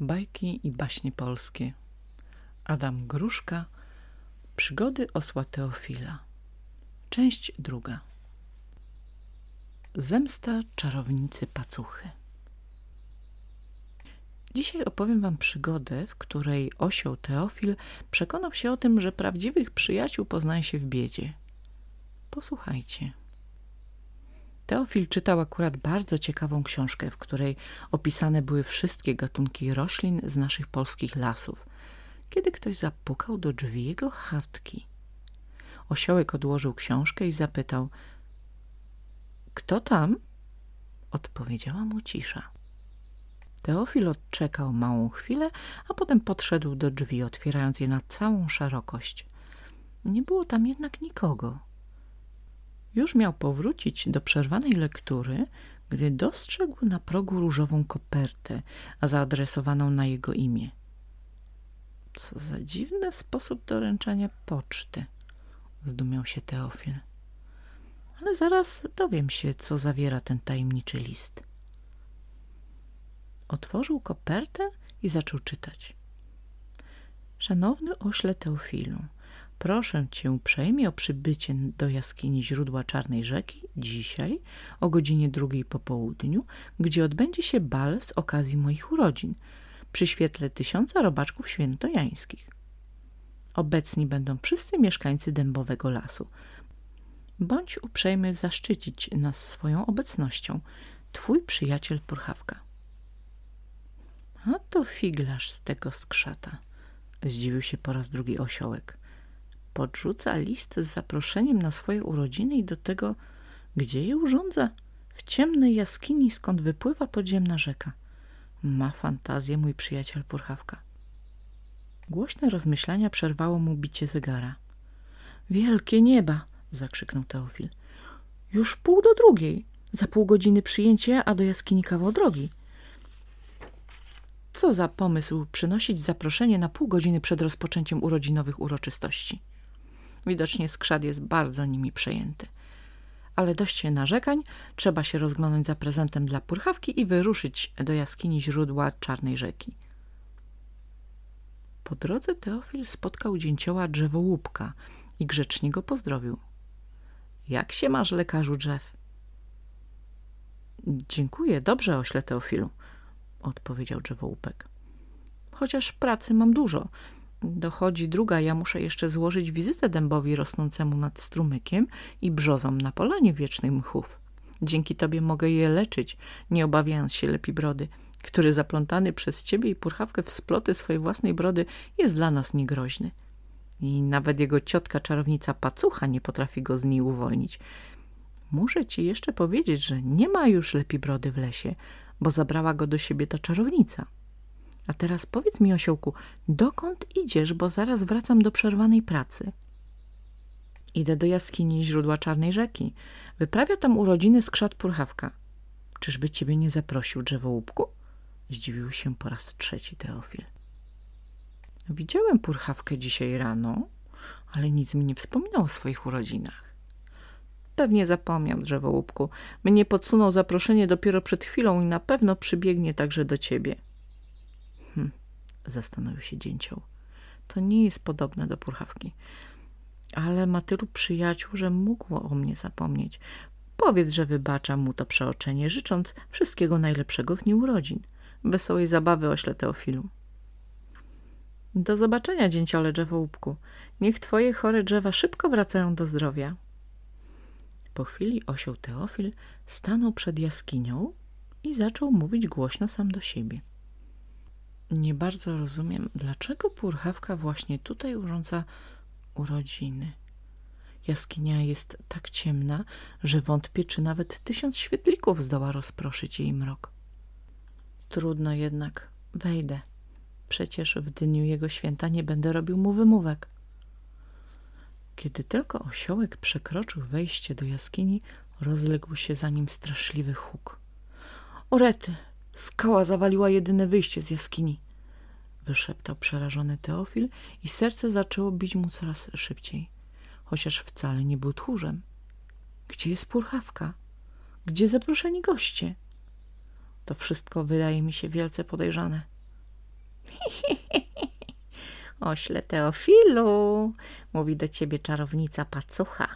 Bajki i baśnie polskie Adam Gruszka Przygody osła Teofila Część druga Zemsta czarownicy pacuchy Dzisiaj opowiem wam przygodę, w której osioł Teofil przekonał się o tym, że prawdziwych przyjaciół poznaje się w biedzie. Posłuchajcie. Teofil czytał akurat bardzo ciekawą książkę, w której opisane były wszystkie gatunki roślin z naszych polskich lasów, kiedy ktoś zapukał do drzwi jego chatki. Osiołek odłożył książkę i zapytał – Kto tam? Odpowiedziała mu cisza. Teofil odczekał małą chwilę, a potem podszedł do drzwi, otwierając je na całą szerokość. Nie było tam jednak nikogo. Już miał powrócić do przerwanej lektury, gdy dostrzegł na progu różową kopertę, zaadresowaną na jego imię. Co za dziwny sposób doręczania poczty, zdumiał się Teofil. Ale zaraz dowiem się, co zawiera ten tajemniczy list. Otworzył kopertę i zaczął czytać. Szanowny ośle Teofilu, Proszę cię uprzejmie o przybycie do jaskini źródła Czarnej Rzeki dzisiaj o godzinie drugiej po południu, gdzie odbędzie się bal z okazji moich urodzin przy świetle tysiąca robaczków świętojańskich. Obecni będą wszyscy mieszkańcy Dębowego Lasu. Bądź uprzejmy zaszczycić nas swoją obecnością. Twój przyjaciel Purchawka. A to figlarz z tego skrzata, zdziwił się po raz drugi osiołek podrzuca list z zaproszeniem na swoje urodziny i do tego, gdzie je urządza? W ciemnej jaskini, skąd wypływa podziemna rzeka. Ma fantazję mój przyjaciel Purchawka. Głośne rozmyślania przerwało mu bicie zegara. Wielkie nieba! zakrzyknął Teofil. Już pół do drugiej. Za pół godziny przyjęcie, a do jaskini kawał drogi. Co za pomysł przynosić zaproszenie na pół godziny przed rozpoczęciem urodzinowych uroczystości? Widocznie skrzat jest bardzo nimi przejęty. Ale dość narzekań, trzeba się rozglądać za prezentem dla purchawki i wyruszyć do jaskini źródła Czarnej Rzeki. Po drodze Teofil spotkał dzięcioła drzewołupka i grzecznie go pozdrowił. – Jak się masz, lekarzu drzew? – Dziękuję, dobrze, ośle Teofilu – odpowiedział drzewołupek. – Chociaż pracy mam dużo – dochodzi druga, ja muszę jeszcze złożyć wizytę dębowi rosnącemu nad strumykiem i brzozom na polanie wiecznej mchów. Dzięki tobie mogę je leczyć, nie obawiając się lepi brody, który zaplątany przez ciebie i purchawkę w sploty swojej własnej brody jest dla nas niegroźny. I nawet jego ciotka czarownica Pacucha nie potrafi go z niej uwolnić. Muszę ci jeszcze powiedzieć, że nie ma już lepi brody w lesie, bo zabrała go do siebie ta czarownica. A teraz powiedz mi, osiołku, dokąd idziesz, bo zaraz wracam do przerwanej pracy. Idę do jaskini źródła Czarnej Rzeki. Wyprawia tam urodziny skrzat Purchawka. Czyżby ciebie nie zaprosił drzewołupku? Zdziwił się po raz trzeci Teofil. Widziałem Purchawkę dzisiaj rano, ale nic mi nie wspominał o swoich urodzinach. Pewnie zapomniał drzewołupku. Mnie podsunął zaproszenie dopiero przed chwilą i na pewno przybiegnie także do ciebie. Zastanowił się dzięcioł. To nie jest podobne do purchawki. Ale ma tylu przyjaciół, że mógł o mnie zapomnieć. Powiedz, że wybaczam mu to przeoczenie, życząc wszystkiego najlepszego w dniu urodzin. Wesołej zabawy ośle Teofilu. Do zobaczenia, dzięciole drzewołupku. Niech twoje chore drzewa szybko wracają do zdrowia. Po chwili osioł Teofil stanął przed jaskinią i zaczął mówić głośno sam do siebie. Nie bardzo rozumiem, dlaczego purchawka właśnie tutaj urządza urodziny. Jaskinia jest tak ciemna, że wątpię, czy nawet tysiąc świetlików zdoła rozproszyć jej mrok. Trudno jednak, wejdę. Przecież w dniu jego święta nie będę robił mu wymówek. Kiedy tylko osiołek przekroczył wejście do jaskini, rozległ się za nim straszliwy huk. Orety! Skała zawaliła jedyne wyjście z jaskini. Wyszeptał przerażony Teofil i serce zaczęło bić mu coraz szybciej, chociaż wcale nie był tchórzem. Gdzie jest purchawka? Gdzie zaproszeni goście? To wszystko wydaje mi się wielce podejrzane. Ośle Teofilu, mówi do ciebie czarownica pacucha.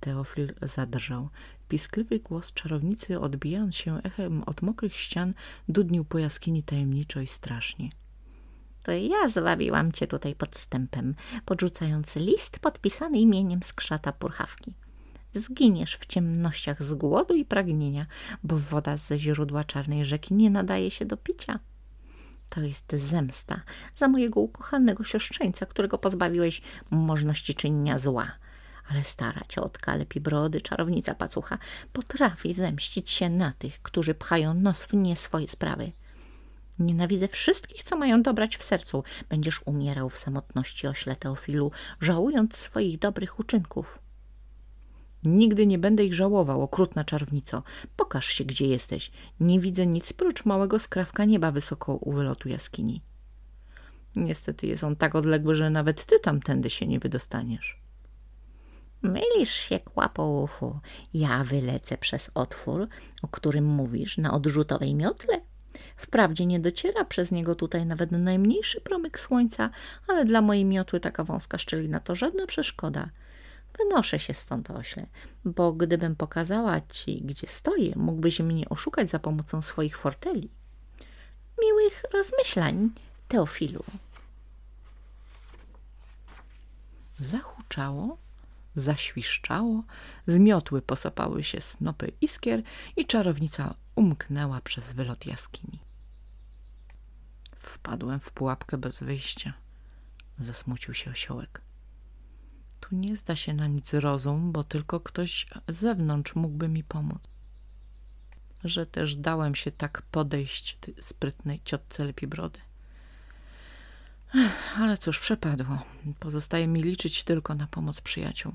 Teofil zadrżał. Piskliwy głos czarownicy, odbijając się echem od mokrych ścian, dudnił po jaskini tajemniczo i strasznie. To ja zwabiłam cię tutaj podstępem, podrzucając list podpisany imieniem skrzata purchawki. Zginiesz w ciemnościach z głodu i pragnienia, bo woda ze źródła czarnej rzeki nie nadaje się do picia. To jest zemsta za mojego ukochanego siostrzeńca, którego pozbawiłeś możności czynienia zła. Ale stara ciotka lepi brody, czarownica pacucha, potrafi zemścić się na tych, którzy pchają nos w nie swoje sprawy. Nienawidzę wszystkich, co mają dobrać w sercu. Będziesz umierał w samotności, ośle Teofilu, żałując swoich dobrych uczynków. Nigdy nie będę ich żałował, okrutna czarownico. Pokaż się, gdzie jesteś. Nie widzę nic prócz małego skrawka nieba wysoko u wylotu jaskini. Niestety jest on tak odległy, że nawet ty tamtędy się nie wydostaniesz. Mylisz się, kłapo uchu. Ja wylecę przez otwór, o którym mówisz, na odrzutowej miotle. Wprawdzie nie dociera przez niego tutaj nawet najmniejszy promyk słońca, ale dla mojej miotły taka wąska szczelina to żadna przeszkoda. Wynoszę się stąd, ośle, bo gdybym pokazała ci, gdzie stoję, mógłbyś mnie oszukać za pomocą swoich forteli. Miłych rozmyślań, Teofilu. Zahuczało, zaświszczało, zmiotły posapały się snopy iskier i czarownica umknęła przez wylot jaskini. Wpadłem w pułapkę bez wyjścia, zasmucił się osiołek. Tu nie zda się na nic rozum, bo tylko ktoś z zewnątrz mógłby mi pomóc. Że też dałem się tak podejść sprytnej ciotce lepi brody. Ale cóż, przepadło. Pozostaje mi liczyć tylko na pomoc przyjaciół.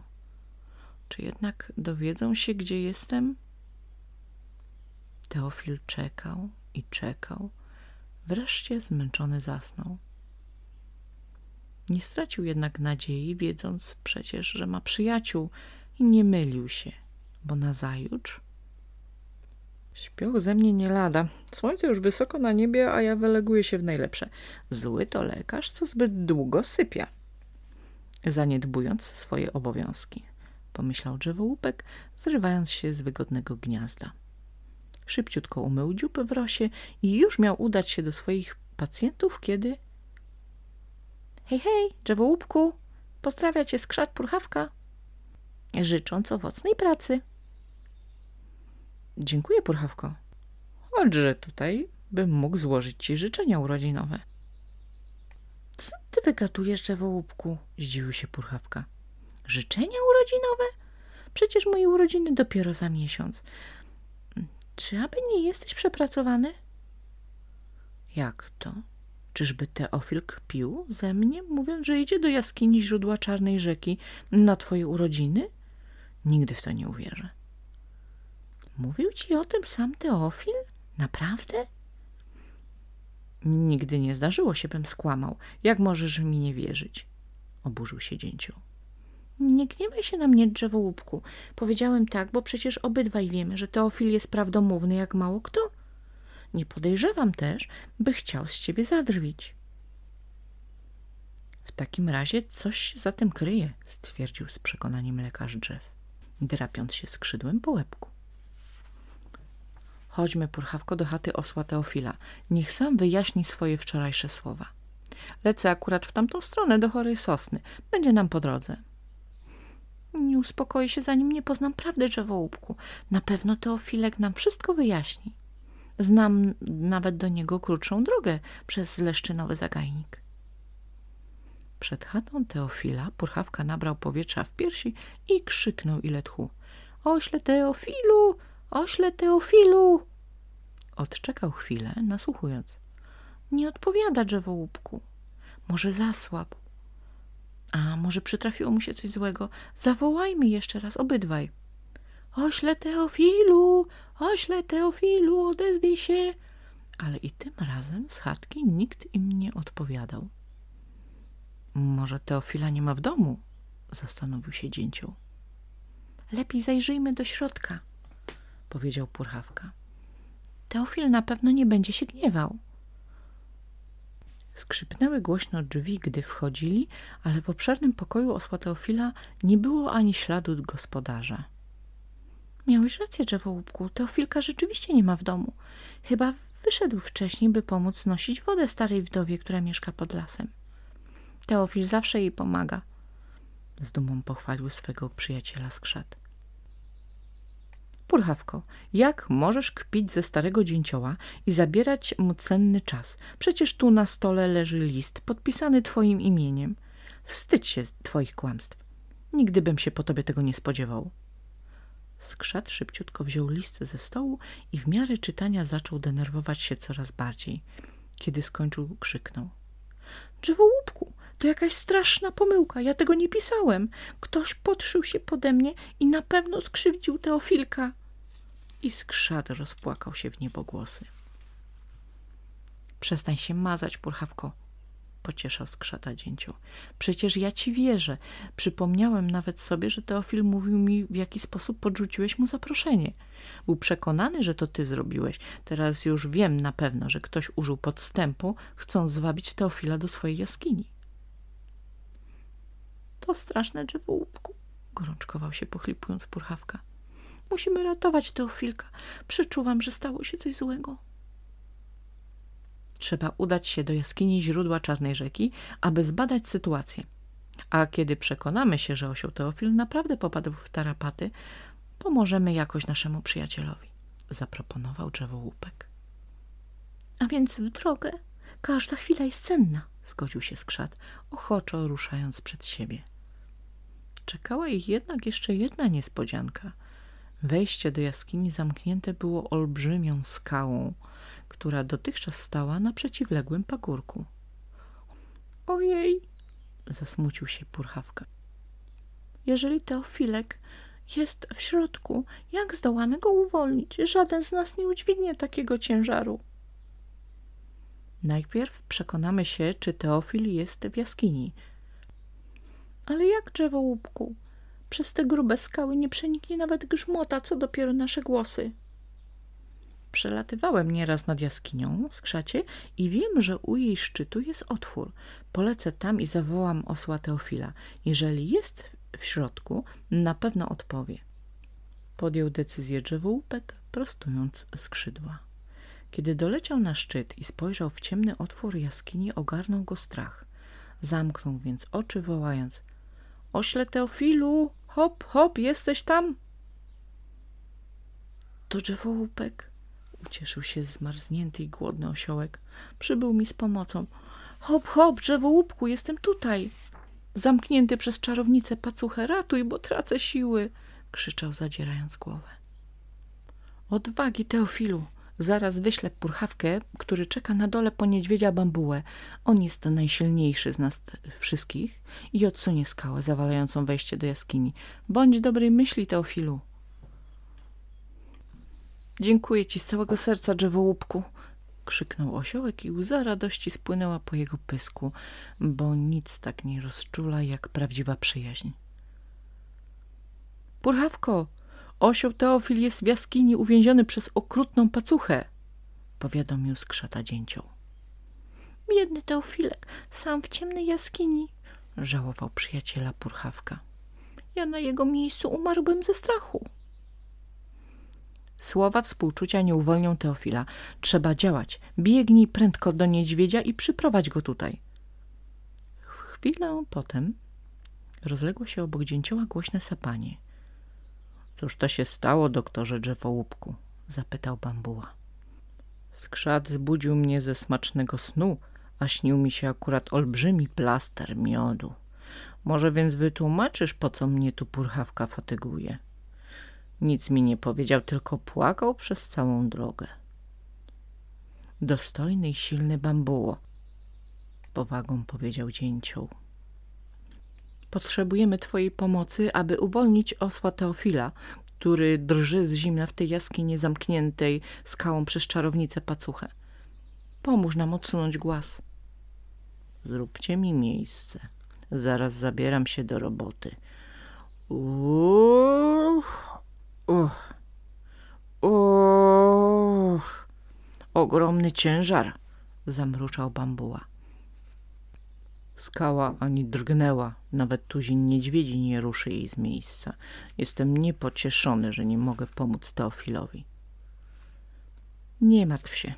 Czy jednak dowiedzą się, gdzie jestem? Teofil czekał i czekał. Wreszcie zmęczony zasnął. Nie stracił jednak nadziei, wiedząc przecież, że ma przyjaciół i nie mylił się, bo nazajutrz Śpioch ze mnie nie lada. Słońce już wysoko na niebie, a ja wyleguję się w najlepsze. Zły to lekarz, co zbyt długo sypia. Zaniedbując swoje obowiązki, pomyślał drzewołupek, zrywając się z wygodnego gniazda. Szybciutko umył dziupy w rosie i już miał udać się do swoich pacjentów, kiedy Hej, hej, drzewołupku, pozdrawia cię skrzat purchawka, życząc owocnej pracy. Dziękuję, purchawko. Chodźże tutaj, bym mógł złożyć ci życzenia urodzinowe. Co ty wygatujesz, drzewołupku? Zdziwił się purchawka. Życzenia urodzinowe? Przecież moje urodziny dopiero za miesiąc. Czy aby nie jesteś przepracowany? Jak to? Czyżby Teofil kpił ze mnie, mówiąc, że idzie do jaskini źródła czarnej rzeki na twoje urodziny? Nigdy w to nie uwierzę. Mówił ci o tym sam Teofil? Naprawdę? Nigdy nie zdarzyło się, bym skłamał. Jak możesz mi nie wierzyć? Oburzył się dzięcioł. Nie gniewaj się na mnie, drzewołupku. Powiedziałem tak, bo przecież obydwaj wiemy, że Teofil jest prawdomówny jak mało kto. Nie podejrzewam też, by chciał z ciebie zadrwić. W takim razie coś za tym kryje, stwierdził z przekonaniem lekarz drzew, drapiąc się skrzydłem po łebku. Chodźmy, purchawko, do chaty osła Teofila. Niech sam wyjaśni swoje wczorajsze słowa. Lecę akurat w tamtą stronę, do chorej sosny. Będzie nam po drodze. Nie uspokoi się, zanim nie poznam prawdy, drzewołupku. Na pewno Teofilek nam wszystko wyjaśni. Znam nawet do niego krótszą drogę przez leszczynowy zagajnik. Przed chatą Teofila purchawka nabrał powietrza w piersi i krzyknął ile tchu. Ośle Teofilu! Ośle Teofilu! Odczekał chwilę, nasłuchując. Nie odpowiada drzewołupku. Może zasłabł. A może przytrafiło mu się coś złego? Zawołajmy jeszcze raz obydwaj. Ośle Teofilu! Ośle Teofilu! Odezwij się! Ale i tym razem z chatki nikt im nie odpowiadał. Może Teofila nie ma w domu? Zastanowił się dzięcioł. Lepiej zajrzyjmy do środka – powiedział Purchawka. Teofil na pewno nie będzie się gniewał. Skrzypnęły głośno drzwi, gdy wchodzili, ale w obszernym pokoju osła nie było ani śladu gospodarza. Miałeś rację, drzewołupku. Teofilka rzeczywiście nie ma w domu. Chyba wyszedł wcześniej, by pomóc nosić wodę starej wdowie, która mieszka pod lasem. Teofil zawsze jej pomaga. Z dumą pochwalił swego przyjaciela skrzat. Purchawko, jak możesz kpić ze starego dzięcioła i zabierać mu cenny czas? Przecież tu na stole leży list podpisany twoim imieniem. Wstydź się twoich kłamstw. Nigdy bym się po tobie tego nie spodziewał. Skrzat szybciutko wziął list ze stołu i w miarę czytania zaczął denerwować się coraz bardziej. Kiedy skończył, krzyknął. Drzewołupku, to jakaś straszna pomyłka. Ja tego nie pisałem. Ktoś podszył się pode mnie i na pewno skrzywdził Teofilka. I skrzat rozpłakał się w niebogłosy. Przestań się mazać, purchawko, pocieszał skrzata dzięcioł. Przecież ja ci wierzę. Przypomniałem nawet sobie, że Teofil mówił mi, w jaki sposób podrzuciłeś mu zaproszenie. Był przekonany, że to ty zrobiłeś. Teraz już wiem na pewno, że ktoś użył podstępu, chcąc zwabić Teofila do swojej jaskini. To straszne drzewo łupku, gorączkował się pochlipując purchawka. Musimy ratować Teofilka. Przeczuwam, że stało się coś złego. Trzeba udać się do jaskini źródła Czarnej Rzeki, aby zbadać sytuację. A kiedy przekonamy się, że osioł Teofil naprawdę popadł w tarapaty, pomożemy jakoś naszemu przyjacielowi, zaproponował drzewołupek. A więc w drogę. Każda chwila jest cenna, zgodził się skrzat, ochoczo ruszając przed siebie. Czekała ich jednak jeszcze jedna niespodzianka. Wejście do jaskini zamknięte było olbrzymią skałą, która dotychczas stała na przeciwległym pagórku. Ojej, zasmucił się purchawka. Jeżeli Teofilek jest w środku, jak zdołamy go uwolnić? Żaden z nas nie udźwignie takiego ciężaru. Najpierw przekonamy się, czy Teofil jest w jaskini. Ale jak drzewo łupku? Przez te grube skały nie przeniknie nawet grzmota, co dopiero nasze głosy. Przelatywałem nieraz nad jaskinią skrzacie i wiem, że u jej szczytu jest otwór. Polecę tam i zawołam osła Teofila. Jeżeli jest w środku, na pewno odpowie. Podjął decyzję drzewołupek, prostując skrzydła. Kiedy doleciał na szczyt i spojrzał w ciemny otwór jaskini, ogarnął go strach. Zamknął więc oczy, wołając – Ośle Teofilu, hop, hop, jesteś tam? To drzewołupek Ucieszył się zmarznięty i głodny osiołek. Przybył mi z pomocą. Hop, hop, drzewo łupku, jestem tutaj. Zamknięty przez czarownicę pacuchę, ratuj, bo tracę siły, krzyczał zadzierając głowę. Odwagi, Teofilu, zaraz wyślę purchawkę, który czeka na dole po niedźwiedzia bambułę. On jest najsilniejszy z nas wszystkich i odsunie skałę zawalającą wejście do jaskini. Bądź dobrej myśli, Teofilu. Dziękuję ci z całego serca, drzewołupku, krzyknął osiołek i łza radości spłynęła po jego pysku, bo nic tak nie rozczula jak prawdziwa przyjaźń. Purchawko, osioł Teofil jest w jaskini uwięziony przez okrutną pacuchę, powiadomił skrzata dzięcioł. Biedny Teofilek, sam w ciemnej jaskini, żałował przyjaciela Purchawka. Ja na jego miejscu umarłbym ze strachu. Słowa współczucia nie uwolnią Teofila. Trzeba działać. Biegnij prędko do niedźwiedzia i przyprowadź go tutaj. Chwilę potem rozległo się obok dzięcioła głośne sapanie. Cóż to się stało, doktorze drzewołupku? zapytał bambuła. Skrzat zbudził mnie ze smacznego snu, a śnił mi się akurat olbrzymi plaster miodu. Może więc wytłumaczysz, po co mnie tu purchawka fatyguje? Nic mi nie powiedział, tylko płakał przez całą drogę. Dostojny i silny bambuło, powagą powiedział dzięcioł. Potrzebujemy twojej pomocy, aby uwolnić osła Teofila, który drży z zimna w tej jaskini zamkniętej skałą przez czarownicę pacuchę. Pomóż nam odsunąć głaz. Zróbcie mi miejsce. Zaraz zabieram się do roboty. Uch. Uch. Uch. Ogromny ciężar, zamruczał bambuła. Skała ani drgnęła, nawet tuzin niedźwiedzi nie ruszy jej z miejsca. Jestem niepocieszony, że nie mogę pomóc Teofilowi. Nie martw się,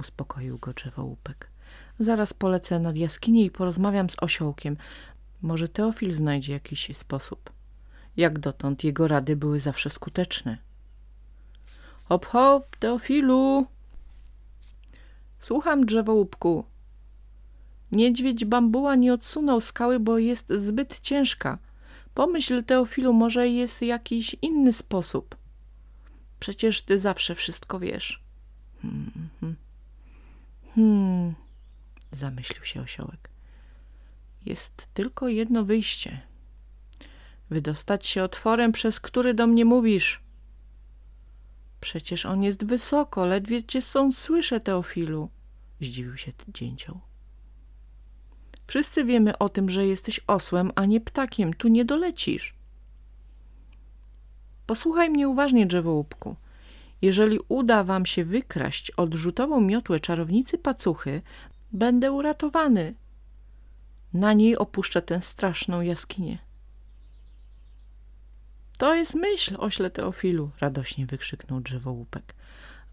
uspokoił go drzewołupek. Zaraz polecę nad jaskinię i porozmawiam z osiołkiem. Może Teofil znajdzie jakiś sposób. Jak dotąd jego rady były zawsze skuteczne. Hop, hop, Teofilu! Słucham, drzewołupku. Niedźwiedź bambuła nie odsunął skały, bo jest zbyt ciężka. Pomyśl, Teofilu, może jest jakiś inny sposób. Przecież ty zawsze wszystko wiesz. Hmm, hmm. hmm. zamyślił się osiołek. Jest tylko jedno wyjście. Wydostać się otworem, przez który do mnie mówisz. Przecież on jest wysoko, ledwie cię są słyszę, Teofilu. Zdziwił się dzięcioł. Wszyscy wiemy o tym, że jesteś osłem, a nie ptakiem. Tu nie dolecisz. Posłuchaj mnie uważnie, drzewołupku. Jeżeli uda wam się wykraść odrzutową miotłę czarownicy pacuchy, będę uratowany. Na niej opuszczę tę straszną jaskinię. To jest myśl, ośle Teofilu, radośnie wykrzyknął drzewołupek.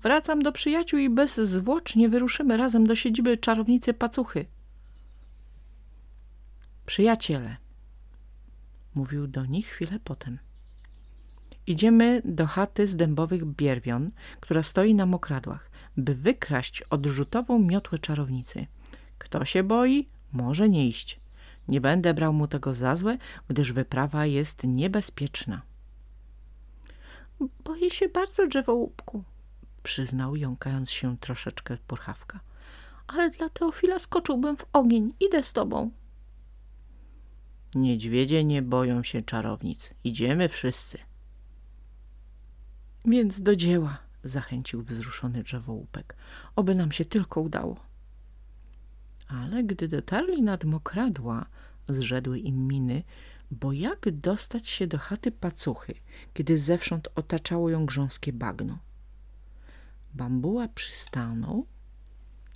Wracam do przyjaciół i bezzwłocznie wyruszymy razem do siedziby czarownicy pacuchy. Przyjaciele, mówił do nich chwilę potem. Idziemy do chaty z dębowych bierwion, która stoi na mokradłach, by wykraść odrzutową miotłę czarownicy. Kto się boi, może nie iść. Nie będę brał mu tego za złe, gdyż wyprawa jest niebezpieczna. Boję się bardzo drzewołupku, przyznał, jąkając się troszeczkę purchawka. Ale dla Teofila skoczyłbym w ogień. Idę z tobą. Niedźwiedzie nie boją się czarownic. Idziemy wszyscy. Więc do dzieła, zachęcił wzruszony drzewołupek. Oby nam się tylko udało. Ale gdy dotarli nad mokradła, zrzedły im miny, bo jak dostać się do chaty pacuchy, kiedy zewsząd otaczało ją grząskie bagno? Bambuła przystanął,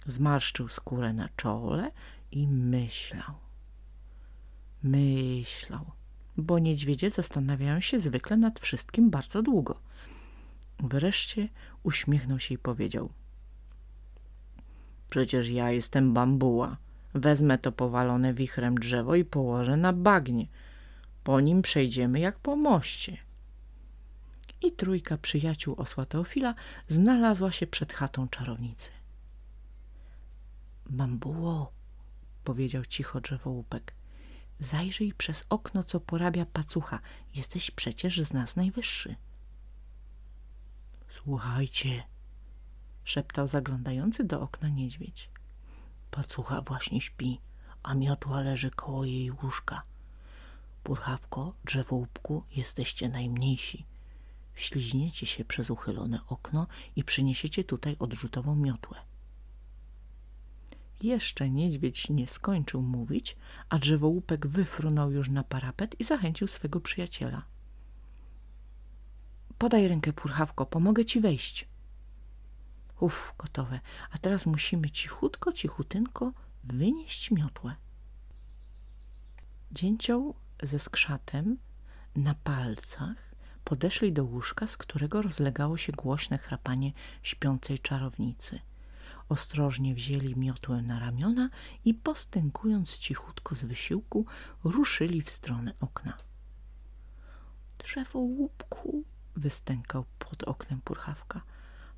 zmarszczył skórę na czole i myślał. Myślał, bo niedźwiedzie zastanawiają się zwykle nad wszystkim bardzo długo. Wreszcie uśmiechnął się i powiedział – Przecież ja jestem bambuła. Wezmę to powalone wichrem drzewo i położę na bagnie. Po nim przejdziemy jak po moście. I trójka przyjaciół osła Teofila znalazła się przed chatą czarownicy. Bambuło, powiedział cicho drzewołupek, zajrzyj przez okno, co porabia pacucha. Jesteś przecież z nas najwyższy. Słuchajcie, szeptał zaglądający do okna niedźwiedź. Pacucha właśnie śpi, a miotła leży koło jej łóżka. Purchawko, drzewołupku, jesteście najmniejsi. Wśliźniecie się przez uchylone okno i przyniesiecie tutaj odrzutową miotłę. Jeszcze niedźwiedź nie skończył mówić, a drzewołupek wyfrunął już na parapet i zachęcił swego przyjaciela. Podaj rękę, Purchawko, pomogę ci wejść. Uf, gotowe. A teraz musimy cichutko, cichutynko wynieść miotłę. Dzięcioł ze skrzatem na palcach podeszli do łóżka, z którego rozlegało się głośne chrapanie śpiącej czarownicy. Ostrożnie wzięli miotłę na ramiona i postękując cichutko z wysiłku, ruszyli w stronę okna. Drzewo łupku, wystękał pod oknem purchawka.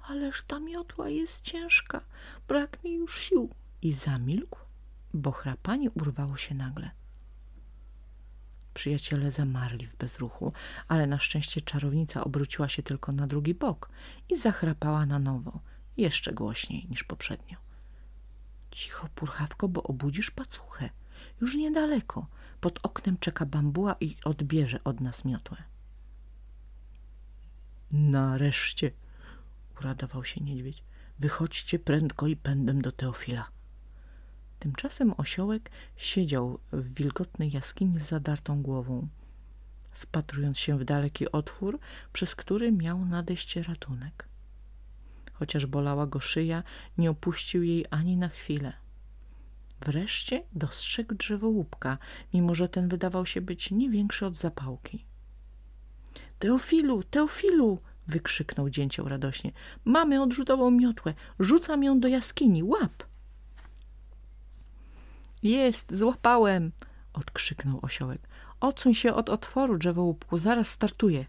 Ależ ta miotła jest ciężka, brak mi już sił. I zamilkł, bo chrapanie urwało się nagle. Przyjaciele zamarli w bezruchu, ale na szczęście czarownica obróciła się tylko na drugi bok i zachrapała na nowo, jeszcze głośniej niż poprzednio. Cicho, purchawko, bo obudzisz pacuchę. Już niedaleko. Pod oknem czeka bambuła i odbierze od nas miotłę. Nareszcie, uradował się niedźwiedź. Wychodźcie prędko i pędem do Teofila. Tymczasem osiołek siedział w wilgotnej jaskini z zadartą głową, wpatrując się w daleki otwór, przez który miał nadejść ratunek. Chociaż bolała go szyja, nie opuścił jej ani na chwilę. Wreszcie dostrzegł drzewo łupka, mimo że ten wydawał się być nie większy od zapałki. Teofilu, Teofilu! wykrzyknął dzięcioł radośnie. Mamy odrzutową miotłę. Rzucam ją do jaskini. Łap! Jest, złapałem! odkrzyknął osiołek. Odsuń się od otworu, drzewołupku, zaraz startuję.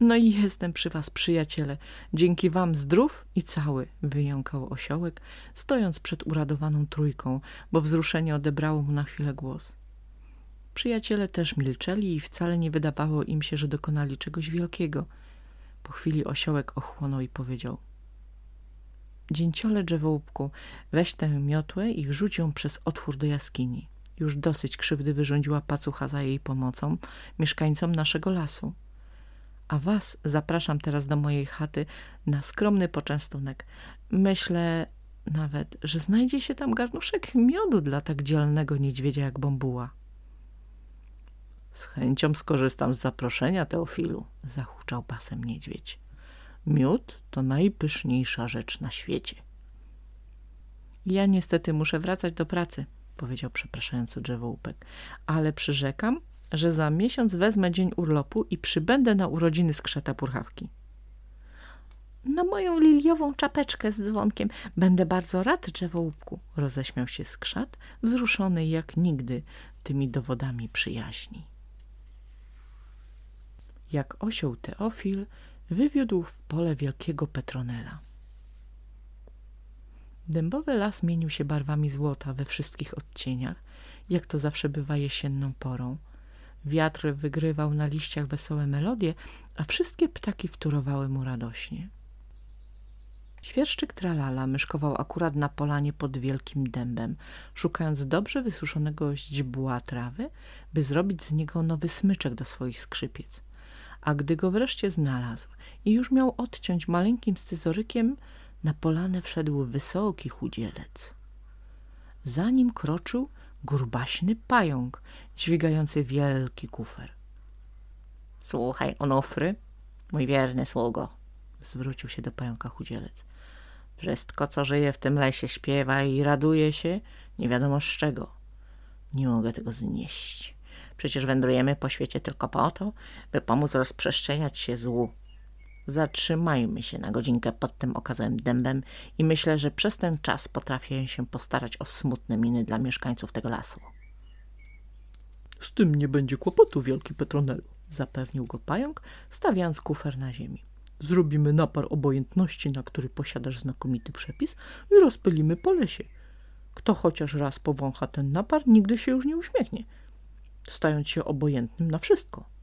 No i jestem przy was, przyjaciele. Dzięki wam zdrów i cały, wyjąkał osiołek, stojąc przed uradowaną trójką, bo wzruszenie odebrało mu na chwilę głos. Przyjaciele też milczeli i wcale nie wydawało im się, że dokonali czegoś wielkiego. Po chwili osiołek ochłonął i powiedział Dzięciole drzewołupku, weź tę miotłę i wrzuć ją przez otwór do jaskini. Już dosyć krzywdy wyrządziła pacucha za jej pomocą mieszkańcom naszego lasu. A was zapraszam teraz do mojej chaty na skromny poczęstunek. Myślę nawet, że znajdzie się tam garnuszek miodu dla tak dzielnego niedźwiedzia jak Bombuła. Z chęcią skorzystam z zaproszenia, Teofilu, zahuczał basem niedźwiedź. Miód to najpyszniejsza rzecz na świecie. Ja niestety muszę wracać do pracy, powiedział przepraszający drzewołupek, ale przyrzekam, że za miesiąc wezmę dzień urlopu i przybędę na urodziny skrzeta purchawki. Na moją liliową czapeczkę z dzwonkiem. Będę bardzo rad, drzewołupku, roześmiał się skrzat, wzruszony jak nigdy tymi dowodami przyjaźni. Jak osioł Teofil wywiódł w pole wielkiego Petronela. Dębowy las mienił się barwami złota we wszystkich odcieniach, jak to zawsze bywa jesienną porą. Wiatr wygrywał na liściach wesołe melodie, a wszystkie ptaki wtórowały mu radośnie. Świerszczyk tralala myszkował akurat na polanie pod wielkim dębem, szukając dobrze wysuszonego źdźbła trawy, by zrobić z niego nowy smyczek do swoich skrzypiec. A gdy go wreszcie znalazł i już miał odciąć maleńkim scyzorykiem, na polanę wszedł wysoki chudzielec. Za nim kroczył grubaszny pająk, dźwigający wielki kufer. — Słuchaj, Onofry, mój wierny sługo — zwrócił się do pająka chudzielec. — Wszystko, co żyje w tym lesie, śpiewa i raduje się, nie wiadomo z czego. Nie mogę tego znieść. Przecież wędrujemy po świecie tylko po to, by pomóc rozprzestrzeniać się złu. Zatrzymajmy się na godzinkę pod tym okazałym dębem i myślę, że przez ten czas potrafię się postarać o smutne miny dla mieszkańców tego lasu. Z tym nie będzie kłopotu, wielki Petronelu, zapewnił go pająk, stawiając kufer na ziemi. Zrobimy napar obojętności, na który posiadasz znakomity przepis i rozpylimy po lesie. Kto chociaż raz powącha ten napar, nigdy się już nie uśmiechnie, stając się obojętnym na wszystko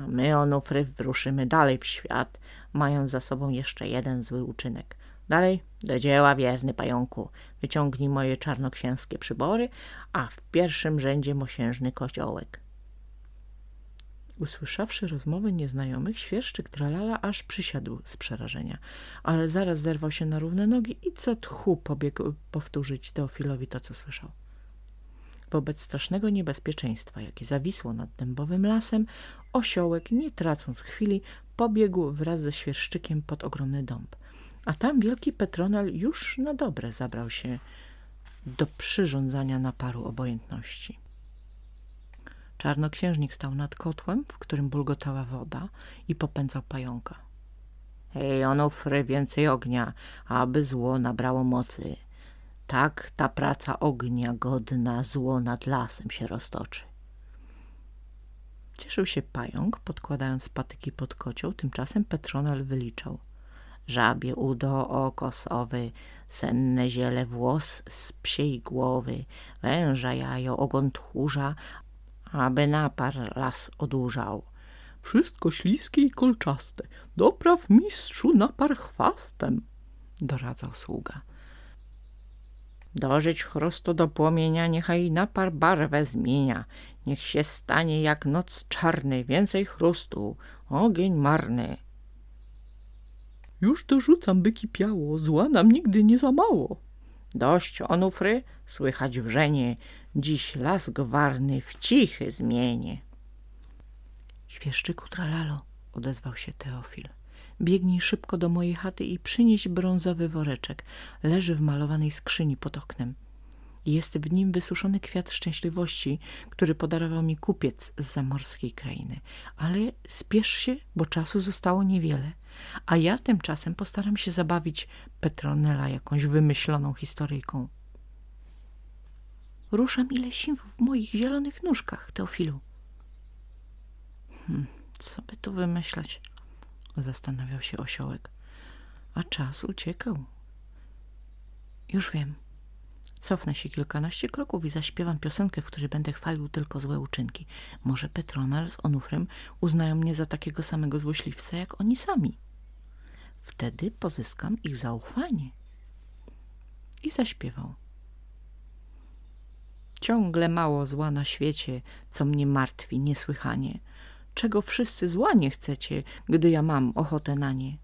a my, Onufry, wyruszymy dalej w świat, mając za sobą jeszcze jeden zły uczynek. Dalej, do dzieła, wierny pająku. Wyciągnij moje czarnoksięskie przybory, a w pierwszym rzędzie mosiężny kociołek. Usłyszawszy rozmowę nieznajomych, świerszczyk tralala aż przysiadł z przerażenia, ale zaraz zerwał się na równe nogi i co tchu pobiegł powtórzyć Teofilowi to, co słyszał. Wobec strasznego niebezpieczeństwa, jakie zawisło nad dębowym lasem, osiołek, nie tracąc chwili, pobiegł wraz ze świerszczykiem pod ogromny dąb. A tam wielki Petronel już na dobre zabrał się do przyrządzania naparu obojętności. Czarnoksiężnik stał nad kotłem, w którym bulgotała woda i popędzał pająka. Hej, Onufry, więcej ognia, aby zło nabrało mocy. Tak ta praca ognia godna zło nad lasem się roztoczy. Cieszył się pająk, podkładając patyki pod kocioł, tymczasem Petronel wyliczał. Żabie udo oko sowy, senne ziele włos z psiej głowy, węża jajo ogon tchórza, aby napar las odurzał. Wszystko śliskie i kolczaste, dopraw mistrzu napar chwastem, doradzał sługa. Dożyć chrustu do płomienia, niechaj napar barwę zmienia. Niech się stanie jak noc czarny, więcej chrustu, ogień marny. Już dorzucam, by kipiało, zła nam nigdy nie za mało. Dość, onufry, słychać wrzenie, dziś las gwarny w cichy zmienie. Świeszczyku tralalo, odezwał się Teofil. Biegnij szybko do mojej chaty i przynieś brązowy woreczek. Leży w malowanej skrzyni pod oknem. Jest w nim wysuszony kwiat szczęśliwości, który podarował mi kupiec z zamorskiej krainy. Ale spiesz się, bo czasu zostało niewiele. A ja tymczasem postaram się zabawić Petronela jakąś wymyśloną historyjką. Ruszam ile sił w moich zielonych nóżkach, Teofilu. Hmm, co by tu wymyślać? Zastanawiał się osiołek. A czas uciekał. Już wiem. Cofnę się kilkanaście kroków i zaśpiewam piosenkę, w której będę chwalił tylko złe uczynki. Może Petronal z Onufrem uznają mnie za takiego samego złośliwca, jak oni sami. Wtedy pozyskam ich zaufanie. I zaśpiewał. Ciągle mało zła na świecie, co mnie martwi niesłychanie. Czego wszyscy zła nie chcecie, gdy ja mam ochotę na nie?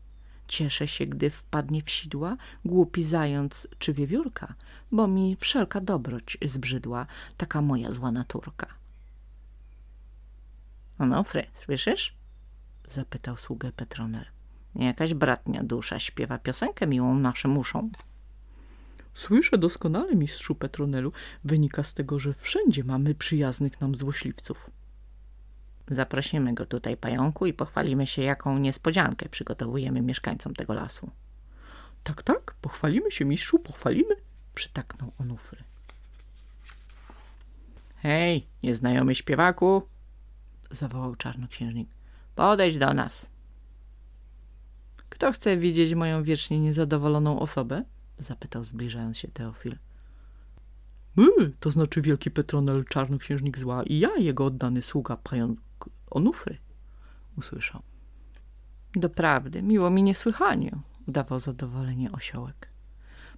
Cieszę się, gdy wpadnie w sidła głupi zając czy wiewiórka, bo mi wszelka dobroć zbrzydła, taka moja zła naturka. Onofry, słyszysz? zapytał sługę Petronel. Jakaś bratnia dusza śpiewa piosenkę miłą naszym uszom. Słyszę doskonale, mistrzu Petronelu. Wynika z tego, że wszędzie mamy przyjaznych nam złośliwców. Zaprosimy go tutaj, pająku, i pochwalimy się, jaką niespodziankę przygotowujemy mieszkańcom tego lasu. Tak, tak, pochwalimy się, mistrzu, pochwalimy, przytaknął Onufry. Hej, nieznajomy śpiewaku, zawołał czarnoksiężnik. Podejdź do nas. Kto chce widzieć moją wiecznie niezadowoloną osobę? zapytał zbliżając się Teofil. My, to znaczy wielki Petronel, czarnoksiężnik zła i ja, jego oddany sługa, pająk Onufry, usłyszał. Doprawdy, miło mi niesłychanie, udawał zadowolenie osiołek.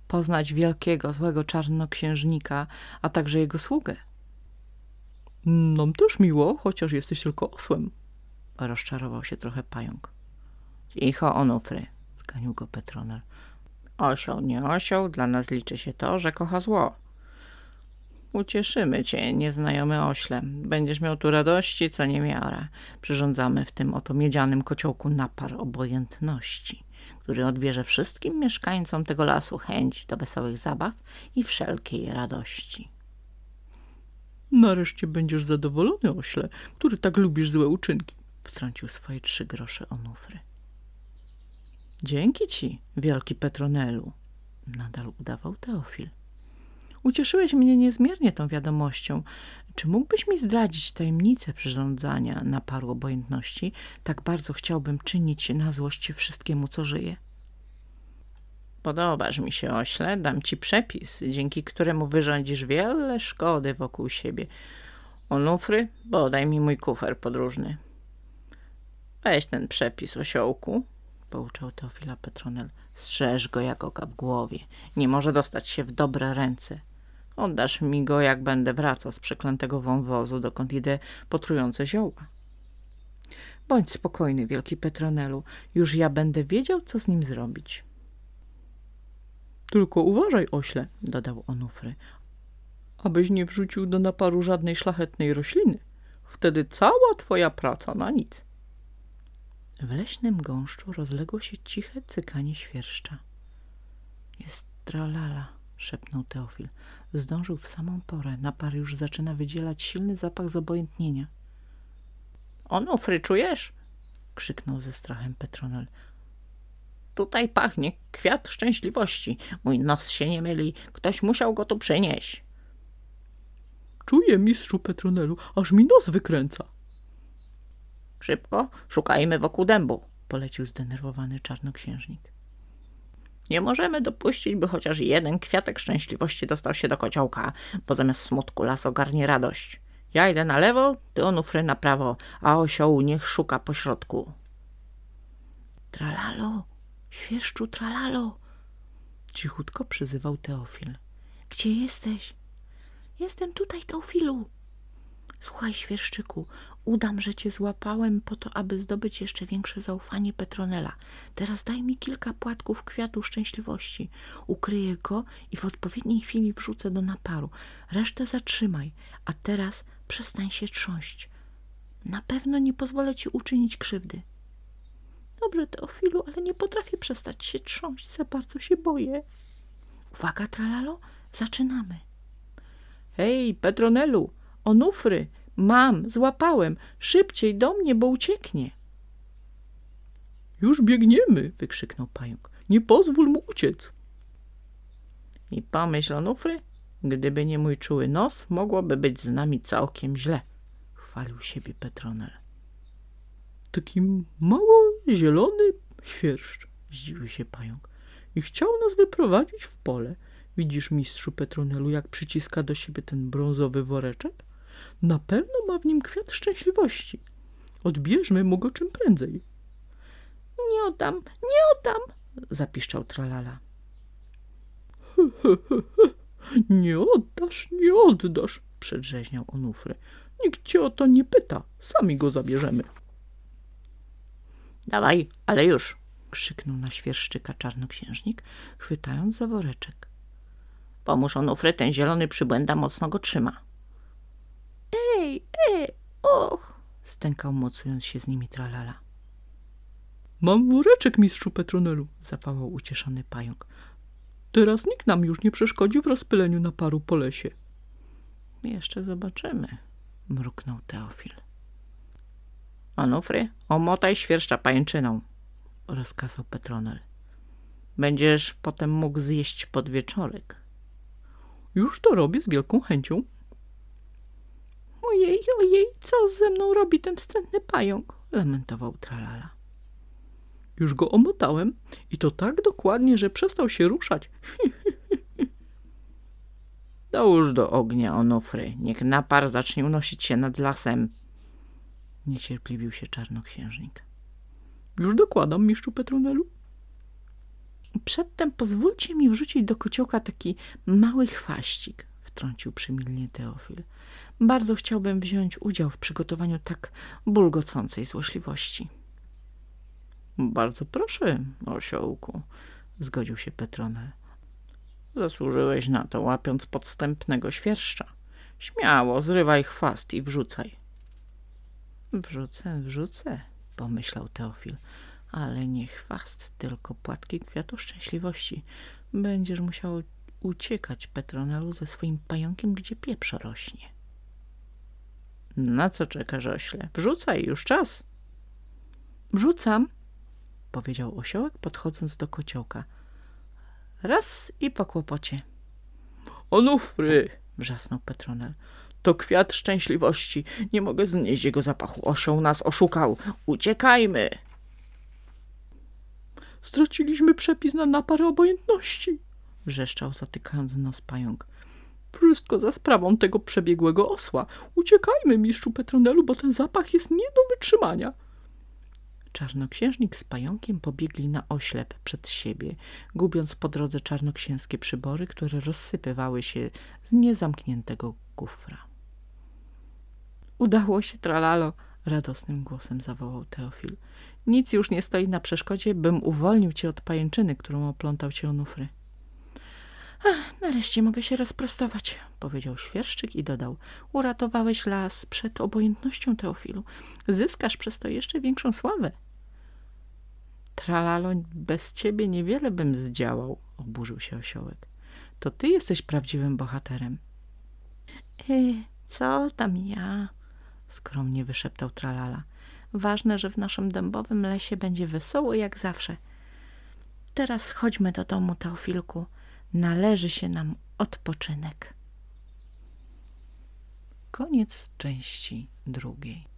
Poznać wielkiego, złego czarnoksiężnika, a także jego sługę. Nam też miło, chociaż jesteś tylko osłem. Rozczarował się trochę pająk. Cicho, Onufry, zganił go Petronel. Osioł, nie osioł, dla nas liczy się to, że kocha zło. Ucieszymy cię, nieznajomy ośle. Będziesz miał tu radości, co niemiara. Przyrządzamy w tym oto miedzianym kociołku napar obojętności, który odbierze wszystkim mieszkańcom tego lasu chęć do wesołych zabaw i wszelkiej radości. Nareszcie będziesz zadowolony, ośle, który tak lubisz złe uczynki, wtrącił swoje trzy grosze Onufry. Dzięki ci, wielki Petronelu, nadal udawał Teofil. Ucieszyłeś mnie niezmiernie tą wiadomością. Czy mógłbyś mi zdradzić tajemnicę przyrządzania na paru obojętności? Tak bardzo chciałbym czynić na złość wszystkiemu, co żyje. Podobasz mi się, ośle, dam ci przepis, dzięki któremu wyrządzisz wiele szkody wokół siebie. Onufry, podaj mi mój kufer podróżny. Weź ten przepis, osiołku, pouczał Teofila Petronel. Strzeż go jak oka w głowie. Nie może dostać się w dobre ręce. Oddasz mi go, jak będę wracał z przeklętego wąwozu, dokąd idę potrujące zioła. Bądź spokojny, wielki Petronelu. Już ja będę wiedział, co z nim zrobić. Tylko uważaj, ośle, dodał Onufry, abyś nie wrzucił do naparu żadnej szlachetnej rośliny. Wtedy cała twoja praca na nic. W leśnym gąszczu rozległo się ciche cykanie świerszcza. Jest tralala, szepnął Teofil. Zdążył w samą porę. Napar już zaczyna wydzielać silny zapach zobojętnienia. Onufry, czujesz? krzyknął ze strachem Petronel. Tutaj pachnie kwiat szczęśliwości. Mój nos się nie myli. Ktoś musiał go tu przynieść. Czuję, mistrzu Petronelu, aż mi nos wykręca. Szybko, szukajmy wokół dębu, polecił zdenerwowany czarnoksiężnik. Nie możemy dopuścić, by chociaż jeden kwiatek szczęśliwości dostał się do kociołka, bo zamiast smutku las ogarnie radość. Ja idę na lewo, ty onufry na prawo, a osioł niech szuka po środku. Tralalo, świerszczu tralalo, cichutko przyzywał Teofil. Gdzie jesteś? Jestem tutaj, Teofilu. Słuchaj, świerszczyku, udam, że cię złapałem po to, aby zdobyć jeszcze większe zaufanie Petronela. Teraz daj mi kilka płatków kwiatu szczęśliwości. Ukryję go i w odpowiedniej chwili wrzucę do naparu. Resztę zatrzymaj, a teraz przestań się trząść. Na pewno nie pozwolę ci uczynić krzywdy. Dobrze, Teofilu, ale nie potrafię przestać się trząść, za bardzo się boję. Uwaga, tralalo, zaczynamy. Hej, Petronelu, onufry, mam, złapałem, szybciej do mnie, bo ucieknie. Już biegniemy, wykrzyknął pająk. Nie pozwól mu uciec. I pomyśl, onufry, gdyby nie mój czuły nos, mogłoby być z nami całkiem źle, chwalił siebie Petronel. Taki mało zielony świerszcz, zdziwił się pająk. I chciał nas wyprowadzić w pole. Widzisz, mistrzu Petronelu, jak przyciska do siebie ten brązowy woreczek? Na pewno ma w nim kwiat szczęśliwości. Odbierzmy mu go czym prędzej. Nie oddam, nie oddam, zapiszczał tralala. He. Nie oddasz, nie oddasz, przedrzeźniał Onufry. Nikt cię o to nie pyta, sami go zabierzemy. Dawaj, ale już, krzyknął na świerszczyka czarnoksiężnik, chwytając za woreczek. Pomóż Onufry, ten zielony przybłęda mocno go trzyma. Ej, och, stękał mocując się z nimi tralala. Mam woreczek, mistrzu Petronelu, zawołał ucieszony pająk. Teraz nikt nam już nie przeszkodzi w rozpyleniu naparu po lesie. Jeszcze zobaczymy, mruknął Teofil. Onufry, omotaj świerszcza pajęczyną, rozkazał Petronel. Będziesz potem mógł zjeść podwieczorek. Już to robię z wielką chęcią. Ojej, ojej, co ze mną robi ten wstrętny pająk? lamentował Tralala. Już go omotałem i to tak dokładnie, że przestał się ruszać. Dołóż do ognia, Onufry. Niech napar zacznie unosić się nad lasem. Niecierpliwił się czarnoksiężnik. Już dokładam, mistrzu Petronelu. Przedtem pozwólcie mi wrzucić do kociołka taki mały chwaścik, wtrącił przymilnie Teofil. Bardzo chciałbym wziąć udział w przygotowaniu tak bulgocącej złośliwości. Bardzo proszę, osiołku, zgodził się Petronel. Zasłużyłeś na to, łapiąc podstępnego świerszcza. Śmiało, zrywaj chwast i wrzucaj. Wrzucę, wrzucę, pomyślał Teofil, ale nie chwast, tylko płatki kwiatu szczęśliwości. Będziesz musiał uciekać, Petronelu, ze swoim pająkiem, gdzie pieprz rośnie. Na co czekasz, ośle? Wrzucaj, już czas. Wrzucam, powiedział osiołek, podchodząc do kociołka. Raz i po kłopocie. Onufry, wrzasnął Petronel. To kwiat szczęśliwości. Nie mogę znieść jego zapachu. Osioł nas oszukał. Uciekajmy. Straciliśmy przepis na napary obojętności, wrzeszczał zatykając nos pająk. Wszystko za sprawą tego przebiegłego osła. Uciekajmy, mistrzu Petronelu, bo ten zapach jest nie do wytrzymania. Czarnoksiężnik z pająkiem pobiegli na oślep przed siebie, gubiąc po drodze czarnoksięskie przybory, które rozsypywały się z niezamkniętego kufra. Udało się, tralalo, radosnym głosem zawołał Teofil. Nic już nie stoi na przeszkodzie, bym uwolnił cię od pajęczyny, którą oplątał cię onufry. Ach, nareszcie mogę się rozprostować, powiedział świerszczyk i dodał. Uratowałeś las przed obojętnością, Teofilu. Zyskasz przez to jeszcze większą sławę. Tralalo, bez ciebie niewiele bym zdziałał, oburzył się osiołek. To ty jesteś prawdziwym bohaterem. E, co tam ja? Skromnie wyszeptał Tralala. Ważne, że w naszym dębowym lesie będzie wesoło jak zawsze. Teraz chodźmy do domu, Teofilku. Należy się nam odpoczynek. Koniec części drugiej.